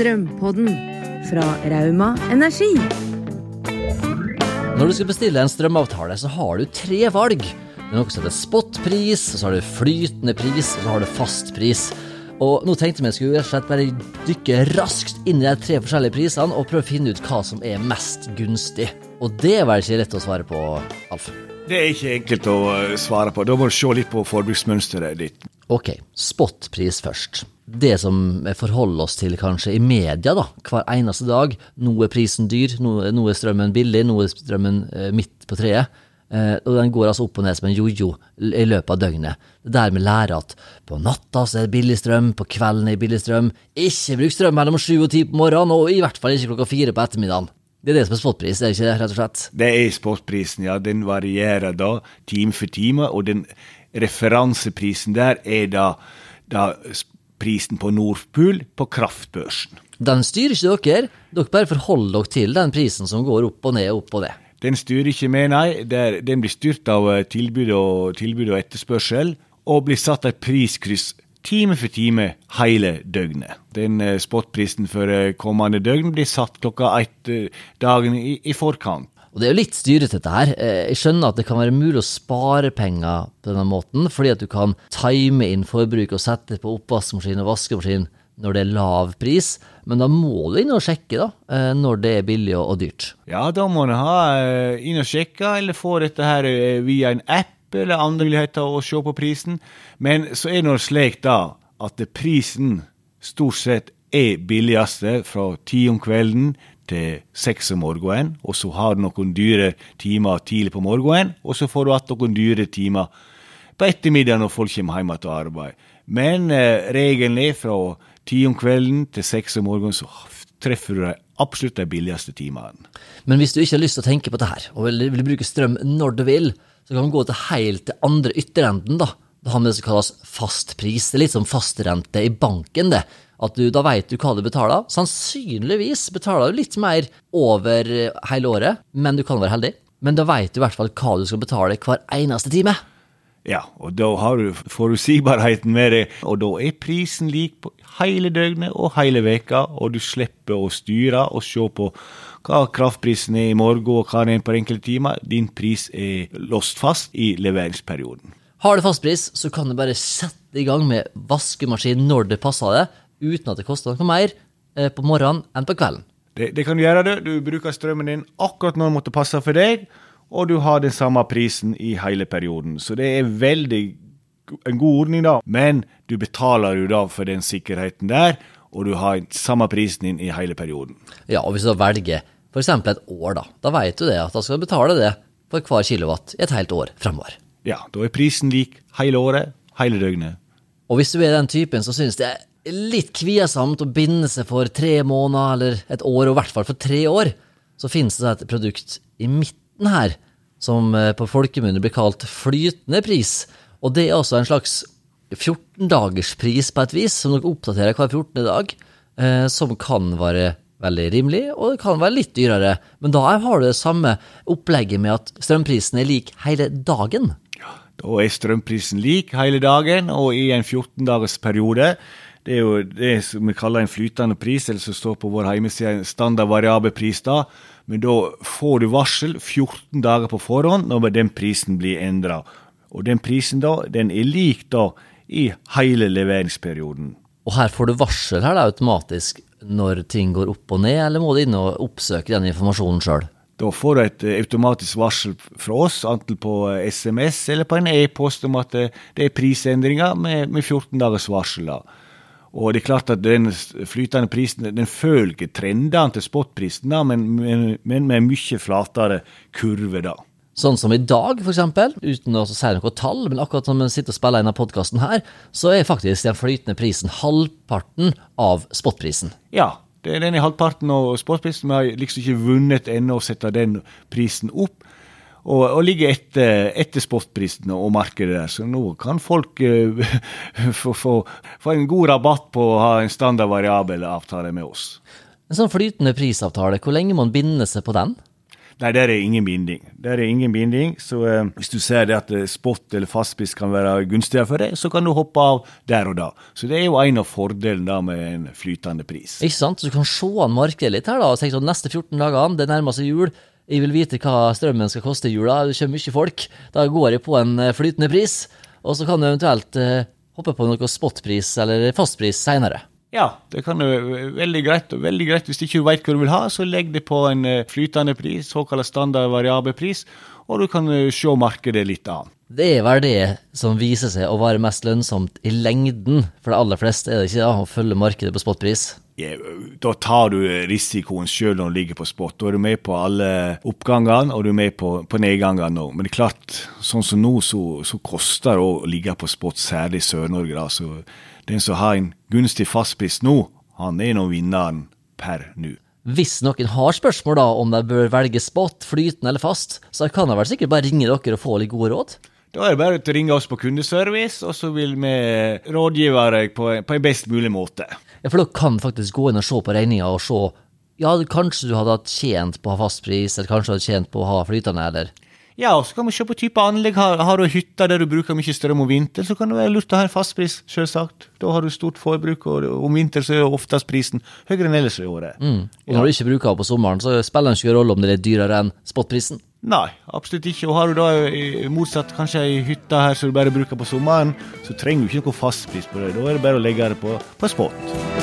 Strømpodden fra Rauma Energi. Når du skal bestille en strømavtale, så har du tre valg. Det er noe som heter spotpris, så har du flytende pris, og så har du fastpris. Og nå tenkte vi skulle rett og slett bare dykke raskt inn i de tre forskjellige prisene og prøve å finne ut hva som er mest gunstig. Og det er vel ikke lett å svare på, Alf? Det er ikke enkelt å eh, svare på. Da må du se litt på forbruksmønsteret ditt. Ok, spotpris først. Det som vi forholder oss til kanskje i media da, hver eneste dag. Nå er prisen dyr, nå, er strømmen billig, nå er strømmen eh, midt på treet. Eh, og den går altså opp og ned som en jojo i løpet av døgnet. Det er der vi lærer at på natta så er det billig strøm, på kvelden er det billig strøm. Ikke bruk strøm mellom sju og ti på morgenen, og i hvert fall ikke klokka fire på ettermiddagen. Det er det som er spotpris, er det ikke det, rett og slett? Det er spotprisen, ja. Den varierer da time for time, og den referanseprisen der er da, da prisen på Nordpool på kraftbørsen. Den styrer ikke dere, dere bare forholder dere til den prisen som går opp og ned, opp og ned. Den styrer ikke med, nei. Den blir styrt av eh, tilbud og, tilbud og etterspørsel, og blir satt et priskryss time for time hele døgnet. Den eh, spotprisen for eh, kommende døgn blir satt klokka ett dagen i, i forkant. Og Det er jo litt styrete, dette her. Jeg skjønner at det kan være mulig å spare penger på denne måten, fordi at du kan time inn forbruk og sette det på oppvaskmaskin og vaskemaskin når det er lav pris, men da må du inn og sjekke da, når det er billig og, dyrt. Ja, da må du ha inn og sjekke, eller få dette her via en app eller andre muligheter å se på prisen. Men så er det slik da at prisen stort sett er billigste fra ti om kvelden til seks om morgenen, og så har du noen dyre timer tidlig på morgenen, og så får du igjen noen dyre timer på ettermiddagen når folk kommer hjem til arbeid. Men eh, regelen er fra ti om kvelden til seks om morgenen, så treffer du absolutt de billigste timene. Men hvis du ikke har lyst til å tenke på det her, og vil, vil bruke strøm når du vil, så kan du gå til helt til andre ytterenden, da. Da har med det som kalles fastpris. Det er litt som fastrente i banken, det. At du, Da veit du hva du betaler. Sannsynligvis betaler du litt mer over hele året, men du kan være heldig. Men da veit du i hvert fall hva du skal betale hver eneste time. Ja, og da har du forutsigbarheten med det, og da er prisen lik på hele døgnet og hele veka, og du slipper å styre og se på hva kraftprisen er i morgen og hva den er på enkelte timer. Din pris er låst fast i leveringsperioden. Har du fastpris, så kan du bare sette i gang med vaskemaskin når det passer deg, uten at det koster noe mer eh, på morgenen enn på kvelden. Det, det kan du gjøre, det. Du bruker strømmen din akkurat når det måtte passe for deg og du har den samme prisen i hele perioden. Så det er veldig en god ordning, da. Men du betaler jo da for den sikkerheten der, og du har samme prisen din i hele perioden. Ja, og hvis du da velger f.eks. et år, da, da vet du det at da skal du betale det for hver kilowatt i et helt år fremover. Ja, da er prisen lik hele året, hele døgnet. Og hvis du er den typen som syns det er litt kviesomt å binde seg for tre måneder eller et år, og i hvert fall for tre år, så finnes det et produkt i midten her, som eh, på folkemunne blir kalt flytende pris. Og det er altså en slags 14-dagerspris på et vis, som dere oppdaterer hver 14. dag, eh, som kan være veldig rimelig, og det kan være litt dyrere. Men da har du det samme opplegget med at strømprisen er lik hele dagen. Da er strømprisen lik hele dagen, og i en 14-dagers periode. Det er jo det som vi kaller en flytende pris, eller som står på vår hjemmeside, standard variabel pris. da, men da får du varsel 14 dager på forhånd når den prisen blir endra. Og den prisen da, den er lik da i hele leveringsperioden. Og her får du varsel her da automatisk når ting går opp og ned, eller må du inn og oppsøke den informasjonen sjøl? Da får du et automatisk varsel fra oss, enten på SMS eller på en e-post om at det er prisendringer med, med 14 dagers varsel. Og det er klart at den flytende prisen den følger trendene til spotprisen, da, men, men, men, med mye flatere kurve. da. Sånn som i dag, f.eks., uten å si noe tall, men akkurat som vi sitter og spiller inn av podkasten her, så er faktisk den flytende prisen halvparten av spotprisen. Ja, den i halvparten av sportsprisen. Vi har liksom ikke vunnet ennå å sette den prisen opp og, og ligger etter, etter spotprisen og markedet der. Så nå kan folk uh, få, en god rabatt på å ha en standard variabel avtale med oss. En sånn flytende prisavtale, hvor lenge må man binde seg på den? Nei, der er ingen binding. Der er ingen binding, så eh, hvis du ser det at eh, spot eller fastpris kan være gunstigere for deg, så kan du hoppe av der og da. Så det er jo en av fordelene da med en flytende pris. Ikke sant? Så du kan se an markedet litt her, da. og tenke sånn, neste 14 dagene, det nærmer seg jul. Jeg vil vite hva strømmen skal koste i jula. Det kommer mye folk. Da går jeg på en eh, flytende pris, og så kan du eventuelt eh, hoppe på noe spotpris eller fastpris seinere. Ja, det kan være veldig greit. og veldig greit Hvis du ikke vet hva du vil ha, så legg det på en eh, flytende pris, såkalt standard variabel pris, og du kan eh, se markedet litt an. Det er vel det som viser seg å være mest lønnsomt i lengden for de aller fleste, er det ikke da, å følge markedet på spotpris? Da tar du risikoen sjøl når du ligger på spot. Da er du med på alle oppgangene, og du er med på, på nedgangene òg. Men det er klart, sånn som nå, så, så koster det å ligge på spot, særlig i Sør-Norge. da, så den som har en gunstig fastpris nå, han er nå vinneren per nå. Hvis noen har spørsmål da om de bør velge spot, flytende eller fast, så kan de vel sikkert bare ringe dere og få litt gode råd? Da er det bare å ringe oss på kundeservice, og så vil vi rådgive deg på, på en best mulig måte. Ja, for da kan faktisk gå inn og se på regninga og se ja, kanskje du hadde hatt tjent på å ha fastpris, eller kanskje du hadde tjent på å ha flytende, eller ja, og så kan vi se på type anlegg. Har, har du hytter der du bruker mye strøm om vinteren, så kan det være lurt å ha en fastpris, selvsagt. Da har du stort forbruk, og om vinteren så er oftest prisen høyere enn ellers i året. Mm. Og når du ikke bruker den på sommeren, så spiller det ikke rolle om det er dyrere enn spotprisen. Nei, absolutt ikke. Og har du da motsatt kanskje ei hytte her som du bare bruker på sommeren, så trenger du ikke noe fastpris på det. Da er det bare å legge det på, på spot.